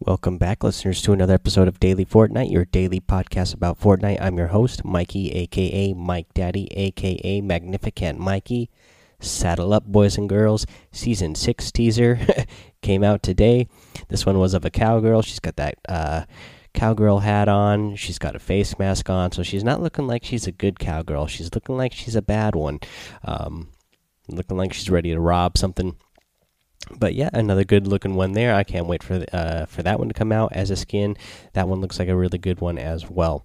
Welcome back, listeners, to another episode of Daily Fortnite, your daily podcast about Fortnite. I'm your host, Mikey, aka Mike Daddy, aka Magnificent Mikey. Saddle up, boys and girls. Season 6 teaser came out today. This one was of a cowgirl. She's got that uh, cowgirl hat on, she's got a face mask on, so she's not looking like she's a good cowgirl. She's looking like she's a bad one. Um, looking like she's ready to rob something but yeah, another good looking one there. I can't wait for uh, for that one to come out as a skin. That one looks like a really good one as well.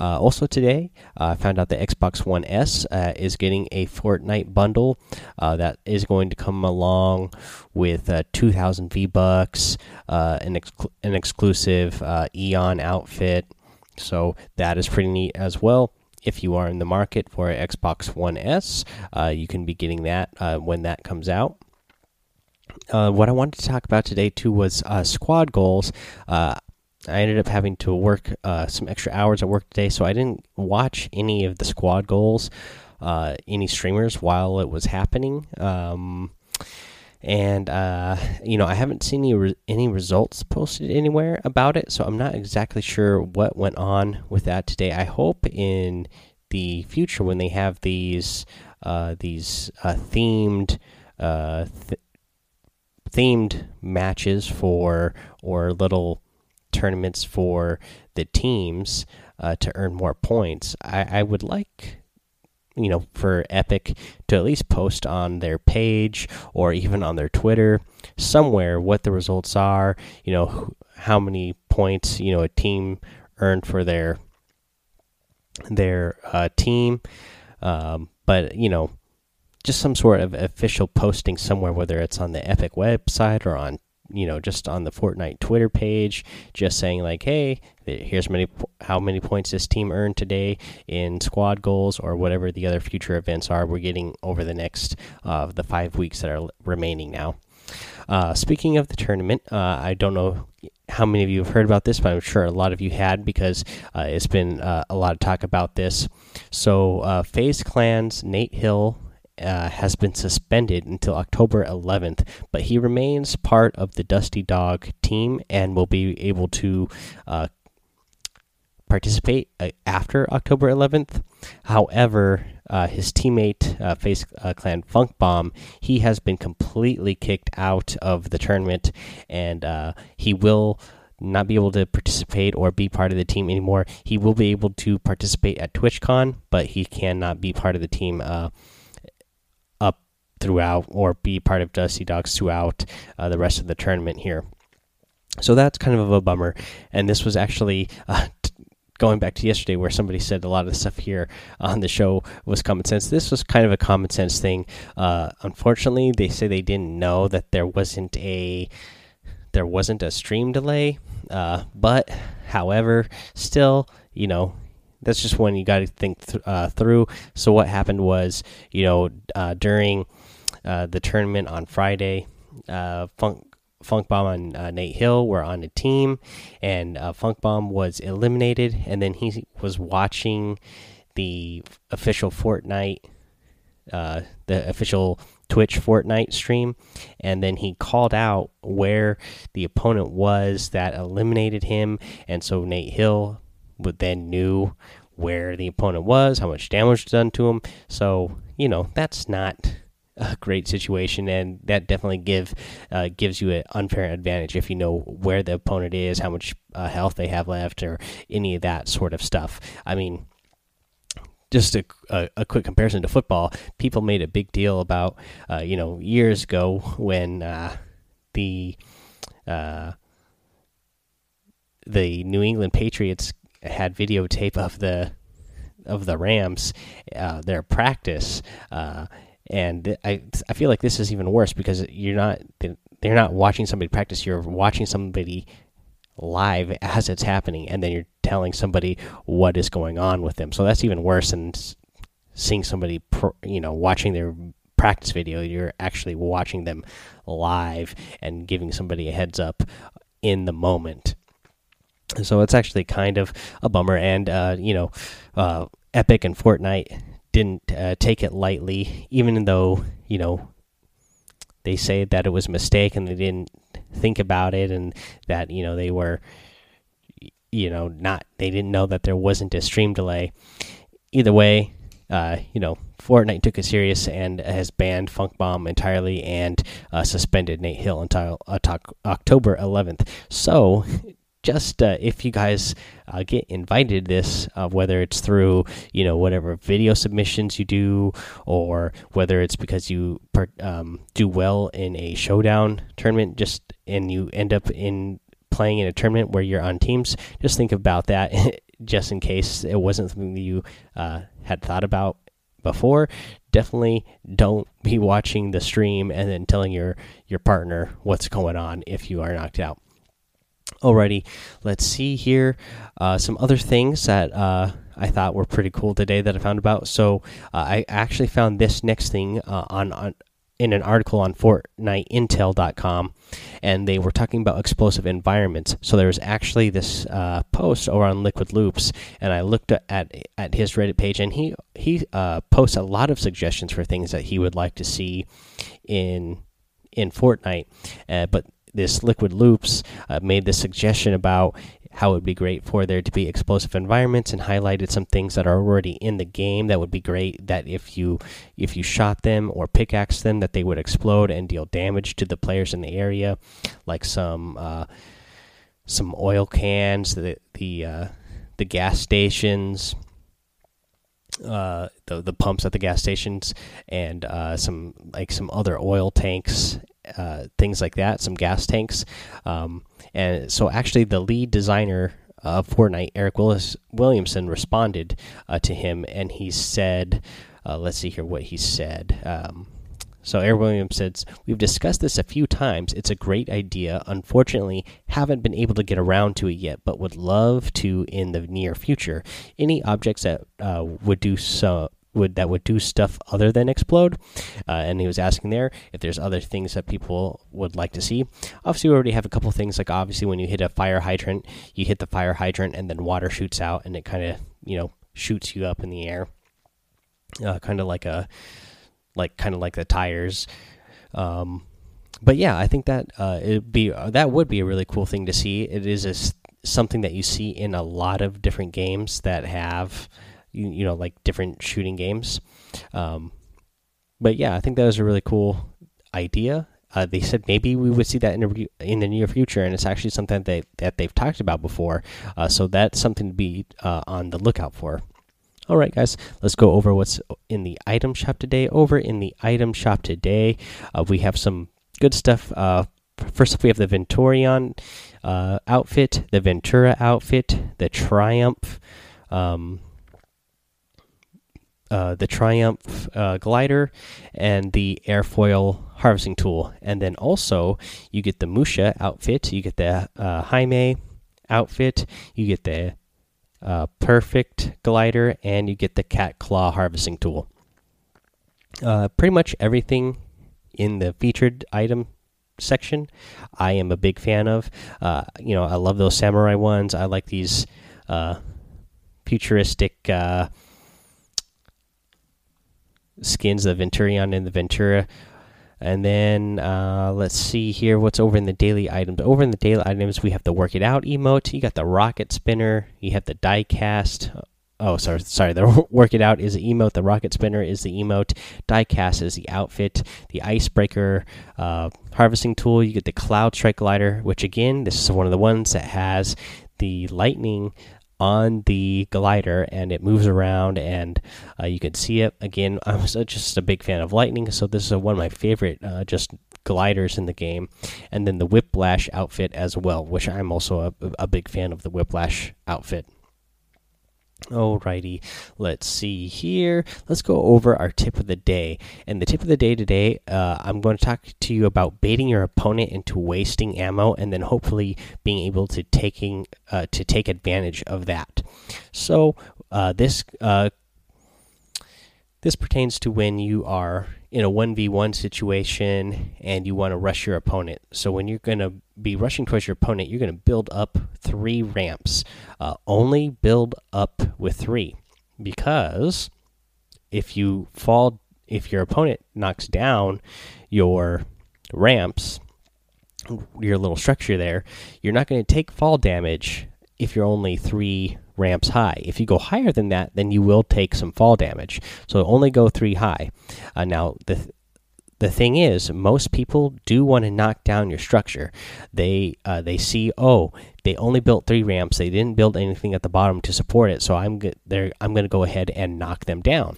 Uh, also today, uh, I found out the Xbox One S uh, is getting a Fortnite bundle uh, that is going to come along with uh, 2,000 V Bucks, an ex an exclusive Eon outfit. So that is pretty neat as well if you are in the market for an Xbox One S, uh, you can be getting that uh, when that comes out. Uh, what I wanted to talk about today too was uh, squad goals. Uh, I ended up having to work uh, some extra hours at work today, so I didn't watch any of the squad goals, uh, any streamers while it was happening. Um, and uh, you know, I haven't seen any re any results posted anywhere about it, so I'm not exactly sure what went on with that today. I hope in the future when they have these these themed th themed matches for or little tournaments for the teams uh, to earn more points. I, I would like you know for epic to at least post on their page or even on their twitter somewhere what the results are you know how many points you know a team earned for their their uh, team um, but you know just some sort of official posting somewhere, whether it's on the Epic website or on you know just on the Fortnite Twitter page, just saying like, hey, here's many how many points this team earned today in squad goals or whatever the other future events are we're getting over the next uh, the five weeks that are remaining now. Uh, speaking of the tournament, uh, I don't know how many of you have heard about this, but I'm sure a lot of you had because uh, it's been uh, a lot of talk about this. So, uh, FaZe Clan's Nate Hill uh, has been suspended until October 11th, but he remains part of the Dusty Dog team and will be able to uh, participate uh, after October 11th. However, uh, his teammate, uh, FaZe uh, Clan Funk Bomb, he has been completely kicked out of the tournament, and uh, he will not be able to participate or be part of the team anymore. He will be able to participate at TwitchCon, but he cannot be part of the team uh, throughout or be part of Dusty Dogs throughout uh, the rest of the tournament here. So that's kind of a bummer. And this was actually uh, going back to yesterday where somebody said a lot of the stuff here on the show was common sense. This was kind of a common sense thing. Uh, unfortunately, they say they didn't know that there wasn't a there wasn't a stream delay. Uh, but however, still, you know, that's just one you got to think th uh, through. So what happened was, you know, uh, during uh, the tournament on Friday. Uh, Funk Funk Bomb and uh, Nate Hill were on a team, and uh, Funk Bomb was eliminated. And then he was watching the official Fortnite, uh, the official Twitch Fortnite stream, and then he called out where the opponent was that eliminated him, and so Nate Hill would then knew where the opponent was, how much damage was done to him. So you know that's not a great situation, and that definitely give uh, gives you an unfair advantage if you know where the opponent is, how much uh, health they have left, or any of that sort of stuff. I mean, just a, a, a, quick comparison to football, people made a big deal about, uh, you know, years ago when uh, the uh, the New England Patriots had videotape of the of the Rams, uh, their practice, uh, and I I feel like this is even worse because you're not they're not watching somebody practice. You're watching somebody live as it's happening, and then you're telling somebody what is going on with them. So that's even worse than seeing somebody you know watching their practice video. You're actually watching them live and giving somebody a heads up in the moment. So it's actually kind of a bummer, and uh, you know, uh, Epic and Fortnite didn't uh, take it lightly, even though you know they say that it was a mistake and they didn't think about it and that you know they were you know not they didn't know that there wasn't a stream delay either way uh, you know Fortnite took it serious and has banned Funk Bomb entirely and uh, suspended Nate Hill until October 11th. So, just uh, if you guys uh, get invited to this, uh, whether it's through you know whatever video submissions you do, or whether it's because you um, do well in a showdown tournament, just and you end up in playing in a tournament where you're on teams, just think about that just in case it wasn't something that you uh, had thought about before, definitely don't be watching the stream and then telling your your partner what's going on if you are knocked out. Alrighty, let's see here. Uh, some other things that uh, I thought were pretty cool today that I found about. So uh, I actually found this next thing uh, on on in an article on FortniteIntel.com, and they were talking about explosive environments. So there was actually this uh, post over on Liquid Loops, and I looked at at his Reddit page, and he he uh, posts a lot of suggestions for things that he would like to see in in Fortnite. Uh, but this Liquid Loops uh, made this suggestion about how it would be great for there to be explosive environments and highlighted some things that are already in the game that would be great that if you if you shot them or pickaxe them that they would explode and deal damage to the players in the area like some uh, some oil cans the the uh, the gas stations uh, the the pumps at the gas stations and uh, some like some other oil tanks uh, things like that, some gas tanks. Um, and so, actually, the lead designer of Fortnite, Eric Willis Williamson, responded uh, to him, and he said, uh, "Let's see here what he said." Um, so Eric Williams says, "We've discussed this a few times. It's a great idea. Unfortunately, haven't been able to get around to it yet, but would love to in the near future. Any objects that uh, would do so would that would do stuff other than explode. Uh, and he was asking there if there's other things that people would like to see. Obviously, we already have a couple things like obviously when you hit a fire hydrant, you hit the fire hydrant and then water shoots out and it kind of you know shoots you up in the air, uh, kind of like a like kind of like the tires. Um, but yeah, I think that uh, it be uh, that would be a really cool thing to see. It is a, something that you see in a lot of different games that have you, you know like different shooting games. Um, but yeah, I think that was a really cool idea. Uh, they said maybe we would see that in, in the near future, and it's actually something that that they've talked about before. Uh, so that's something to be uh, on the lookout for. All right, guys, let's go over what's in the item shop today. Over in the item shop today, uh, we have some good stuff. Uh, first up, we have the Venturion uh, outfit, the Ventura outfit, the Triumph. Um, uh, the Triumph uh, glider and the airfoil harvesting tool. And then also, you get the Musha outfit, you get the uh, Hime outfit, you get the uh, Perfect glider, and you get the Cat Claw harvesting tool. Uh, pretty much everything in the featured item section, I am a big fan of. You know, I love those samurai ones. I like these futuristic skins, the Venturion and the Ventura. And then uh, let's see here what's over in the daily items. Over in the daily items, we have the work it out emote. You got the rocket spinner. You have the die cast. Oh, sorry, sorry. The work it out is the emote. The rocket spinner is the emote. Die cast is the outfit. The icebreaker uh, harvesting tool. You get the cloud strike glider, which again, this is one of the ones that has the lightning on the glider and it moves around and uh, you can see it. Again i'm just a big fan of lightning so this is one of my favorite uh, just gliders in the game. And then the whiplash outfit as well which i'm also a, a big fan of the whiplash outfit Alrighty, let's see here. Let's go over our tip of the day. And the tip of the day today, uh, I'm going to talk to you about baiting your opponent into wasting ammo, and then hopefully being able to taking uh, to take advantage of that. So uh, this uh, this pertains to when you are in a 1v1 situation and you want to rush your opponent. So, when you're going to be rushing towards your opponent, you're going to build up three ramps. Uh, only build up with three because if you fall, if your opponent knocks down your ramps, your little structure there, you're not going to take fall damage if you're only three ramps high. If you go higher than that, then you will take some fall damage. So only go three high. Uh, now the the thing is, most people do want to knock down your structure. They uh, they see, oh, they only built three ramps. They didn't build anything at the bottom to support it. So I'm there. I'm going to go ahead and knock them down,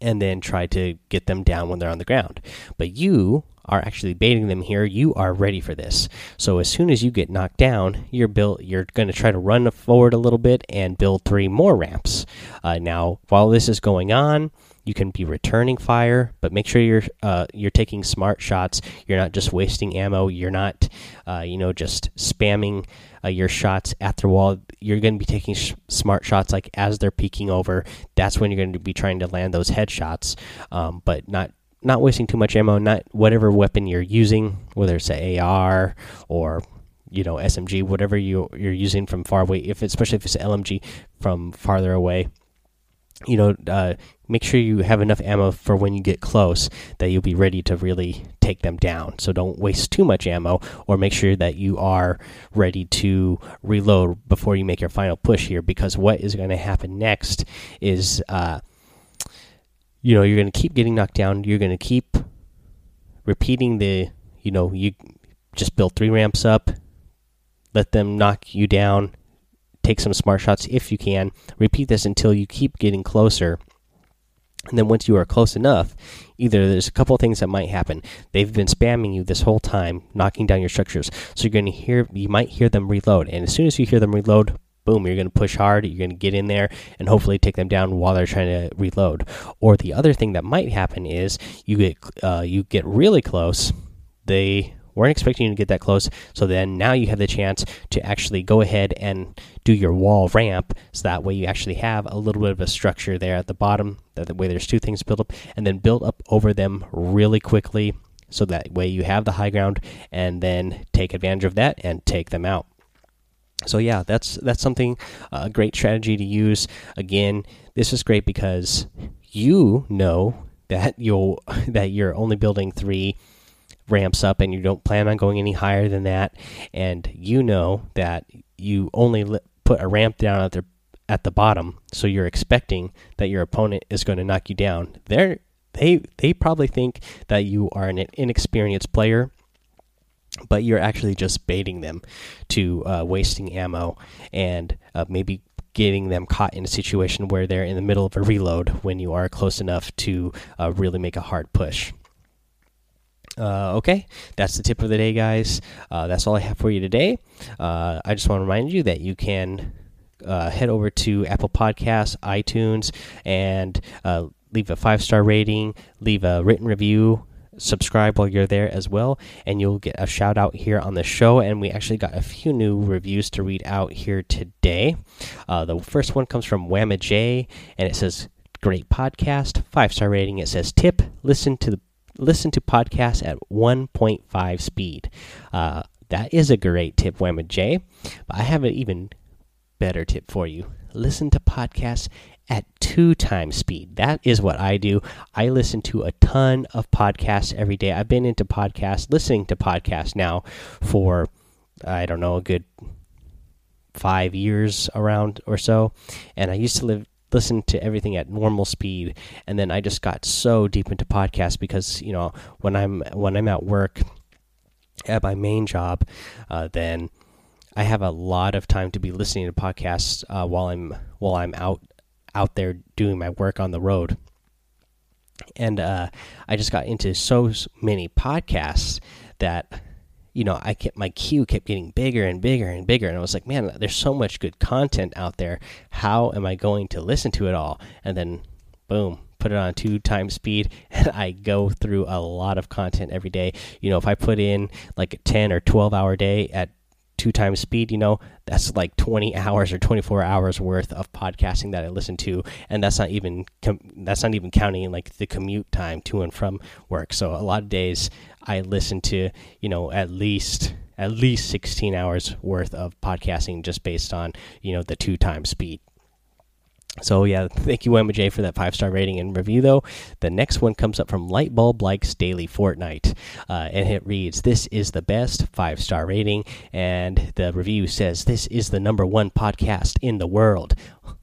and then try to get them down when they're on the ground. But you are actually baiting them here, you are ready for this. So as soon as you get knocked down, you're built. You're going to try to run forward a little bit and build three more ramps. Uh, now, while this is going on, you can be returning fire, but make sure you're uh, you're taking smart shots. You're not just wasting ammo. You're not, uh, you know, just spamming uh, your shots at the wall. You're going to be taking sh smart shots like as they're peeking over. That's when you're going to be trying to land those headshots, um, but not not wasting too much ammo, not whatever weapon you're using, whether it's an AR or you know SMG, whatever you you're using from far away. If especially if it's LMG from farther away, you know, uh, make sure you have enough ammo for when you get close that you'll be ready to really take them down. So don't waste too much ammo, or make sure that you are ready to reload before you make your final push here. Because what is going to happen next is. Uh, you know you're going to keep getting knocked down you're going to keep repeating the you know you just build three ramps up let them knock you down take some smart shots if you can repeat this until you keep getting closer and then once you are close enough either there's a couple things that might happen they've been spamming you this whole time knocking down your structures so you're going to hear you might hear them reload and as soon as you hear them reload boom, you're going to push hard, you're going to get in there and hopefully take them down while they're trying to reload. Or the other thing that might happen is you get uh, you get really close. They weren't expecting you to get that close, so then now you have the chance to actually go ahead and do your wall ramp, so that way you actually have a little bit of a structure there at the bottom. That the way there's two things built up, and then build up over them really quickly, so that way you have the high ground, and then take advantage of that and take them out. So yeah that's that's something uh, a uh, great strategy to use. Again this is great because you know that you'll that you're only building three ramps up and you don't plan on going any higher than that and you know that you only put a ramp down at the at the bottom so you're expecting that your opponent is going to knock you down they're they they probably think that you are an inexperienced player but you're actually just baiting them to uh, wasting ammo and uh, maybe getting them caught in a situation where they're in the middle of a reload when you are close enough to uh, really make a hard push. Uh, okay, that's the tip of the day, guys. Uh, that's all I have for you today. Uh, I just want to remind you that you can head over to Apple Podcasts, iTunes, and leave a five star rating, leave a written review subscribe while you're there as well, and you'll get a shout out here on the show. And we actually got a few new reviews to read out here today. Uh, the first one comes from Whamma J, and it says, "Great podcast, five star rating." It says, "Tip: Listen to the listen to podcasts at 1.5 speed." Uh, that is a great tip, Whamma J. But I have an even better tip for you. Listen to podcasts at two times speed. That is what I do. I listen to a ton of podcasts every day. I've been into podcasts, listening to podcasts now for, I don't know, a good five years around or so. And I used to live listen to everything at normal speed and then I just got so deep into podcasts because you know when I'm when I'm at work at my main job uh, then I have a lot of time to be listening to podcasts uh, while I'm while I'm out out there doing my work on the road. And uh, I just got into so many podcasts that you know I kept my queue kept getting bigger and bigger and bigger, and I was like, man, there's so much good content out there. How am I going to listen to it all? And then, boom, put it on two times speed and I go through a lot of content every day. You know, if I put in like a 10 or 12 hour day at two times speed, you know, that's like 20 hours or 24 hours worth of podcasting that I listen to, and that's not even that's not even counting like the commute time to and from work. So a lot of days I listen to, you know, at least at least 16 hours worth of podcasting just based on, you know, the two times speed. So yeah, thank you Emma J for that five star rating and review. Though the next one comes up from Lightbulb Likes Daily Fortnite, uh, and it reads, "This is the best five star rating," and the review says, "This is the number one podcast in the world."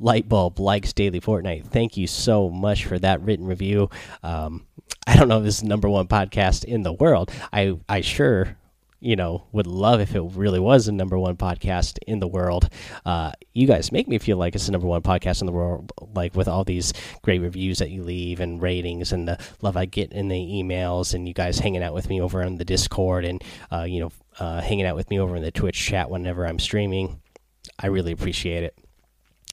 Lightbulb Likes Daily Fortnite. Thank you so much for that written review. Um, I don't know if this is number one podcast in the world. I I sure you know, would love if it really was the number one podcast in the world. Uh, you guys make me feel like it's the number one podcast in the world, like with all these great reviews that you leave and ratings and the love I get in the emails and you guys hanging out with me over on the Discord and, uh, you know, uh, hanging out with me over in the Twitch chat whenever I'm streaming. I really appreciate it.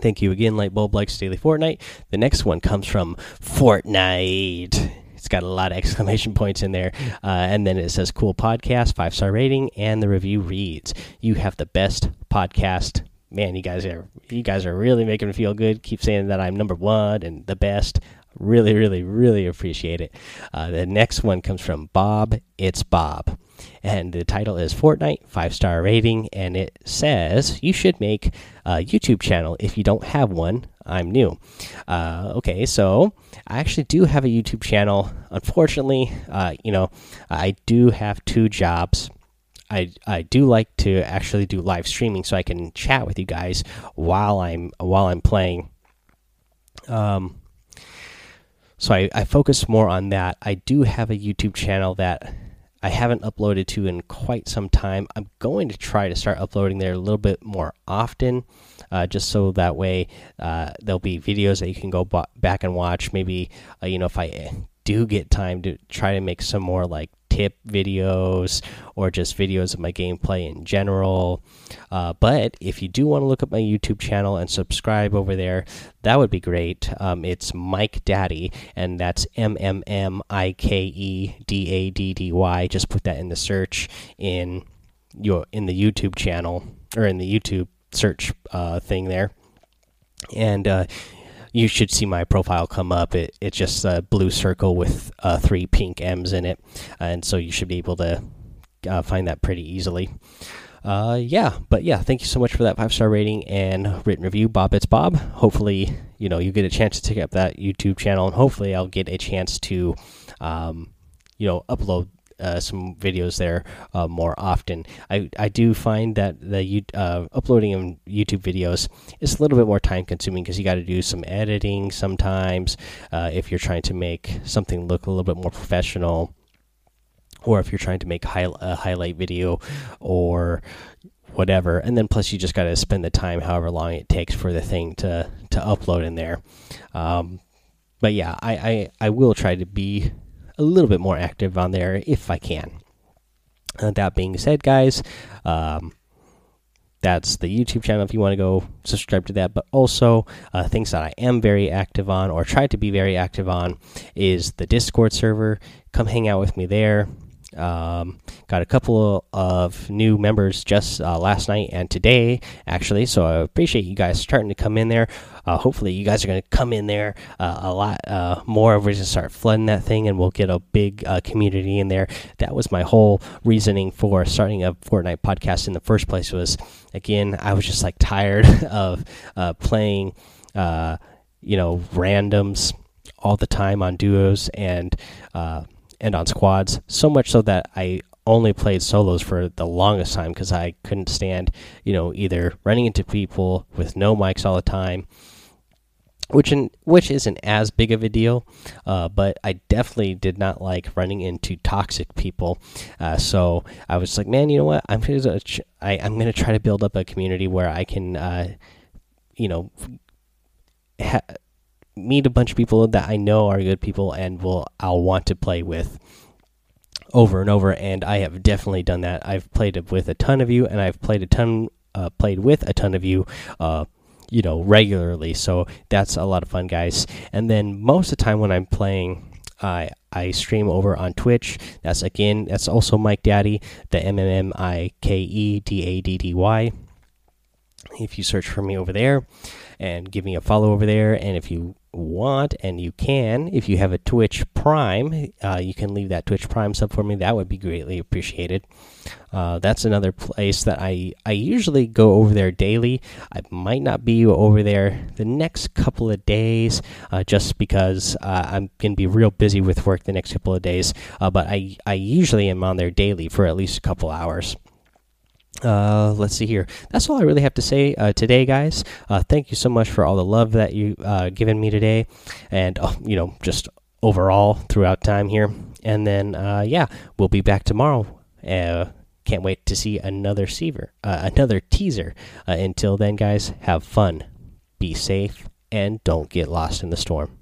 Thank you again, Lightbulb Likes Daily Fortnite. The next one comes from Fortnite. It's got a lot of exclamation points in there. Uh, and then it says cool podcast, five star rating, and the review reads You have the best podcast. Man, you guys are you guys are really making me feel good. Keep saying that I'm number one and the best. Really, really, really appreciate it. Uh, the next one comes from Bob. It's Bob and the title is Fortnite, five star rating, and it says you should make a YouTube channel if you don't have one. I'm new. Uh, okay, so I actually do have a YouTube channel. Unfortunately, uh, you know, I do have two jobs. I, I do like to actually do live streaming so I can chat with you guys while I'm while I'm playing. Um, so I, I focus more on that. I do have a YouTube channel that I haven't uploaded to in quite some time. I'm going to try to start uploading there a little bit more often, uh, just so that way uh, there'll be videos that you can go back and watch. Maybe uh, you know if I do get time to try to make some more like tip videos or just videos of my gameplay in general. Uh, but if you do want to look at my YouTube channel and subscribe over there, that would be great. Um, it's Mike Daddy, and that's M M M I K E D A D D Y. Just put that in the search in your in the YouTube channel or in the YouTube search uh, thing there, and uh, you should see my profile come up. It it's just a blue circle with uh, three pink M's in it, and so you should be able to uh, find that pretty easily. Uh, yeah, but yeah, thank you so much for that five star rating and written review, Bob. It's Bob. Hopefully, you know you get a chance to take up that YouTube channel, and hopefully, I'll get a chance to, um, you know, upload uh, some videos there uh, more often. I I do find that the uh, uploading YouTube videos is a little bit more time consuming because you got to do some editing sometimes uh, if you're trying to make something look a little bit more professional, or if you're trying to make high, a highlight video or whatever and then plus you just got to spend the time however long it takes for the thing to to upload in there um, but yeah I, I i will try to be a little bit more active on there if I can. Uh, that being said, guys, um, that's the YouTube channel if you want to go subscribe to that. But also, uh, things that I am very active on or try to be very active on is the Discord server. Come hang out with me there. Um, got a couple of new members just uh, last night and today, actually. So I appreciate you guys starting to come in there. Uh, hopefully, you guys are going to come in there uh, a lot uh, more. We're to start flooding that thing, and we'll get a big uh, community in there. That was my whole reasoning for starting a Fortnite podcast in the first place. Was again, I was just like tired of uh, playing, you know, randoms all the time on duos and and on squads. So much so that I only played solos for the longest time because I couldn't stand, you know, either running into people with no mics all the time, which in, which isn't as big of a deal, uh, but I definitely did not like running into toxic people. Uh, so I was like, man, you know what? I'm gonna I, am gonna try to build up a community where I can, uh, you know. meet a bunch of people that I know are good people and will I'll want to play with over and over and I have definitely done that. I've played with a ton of you and I've played a ton uh, played with a ton of you uh, you know regularly. So that's a lot of fun guys. And then most of the time when I'm playing I I stream over on Twitch. That's again that's also Mike Daddy, the M M M I K E D A D D Y. If you search for me over there and give me a follow over there and if you want, and you can, if you have a Twitch Prime, uh, you can leave that Twitch Prime sub for me. That would be greatly appreciated. Uh, that's another place that I I usually go over there daily. I might not be over there the next couple of days, uh, just because uh, I'm gonna be real busy with work the next couple of days. Uh, but I I usually am on there daily for at least a couple hours. Uh, let's see here. That's all I really have to say uh, today, guys. Uh, thank you so much for all the love that you uh, given me today, and uh, you know, just overall throughout time here. And then, uh, yeah, we'll be back tomorrow. Uh, can't wait to see another seaver, another teaser. Until then, guys, have fun, be safe, and don't get lost in the storm.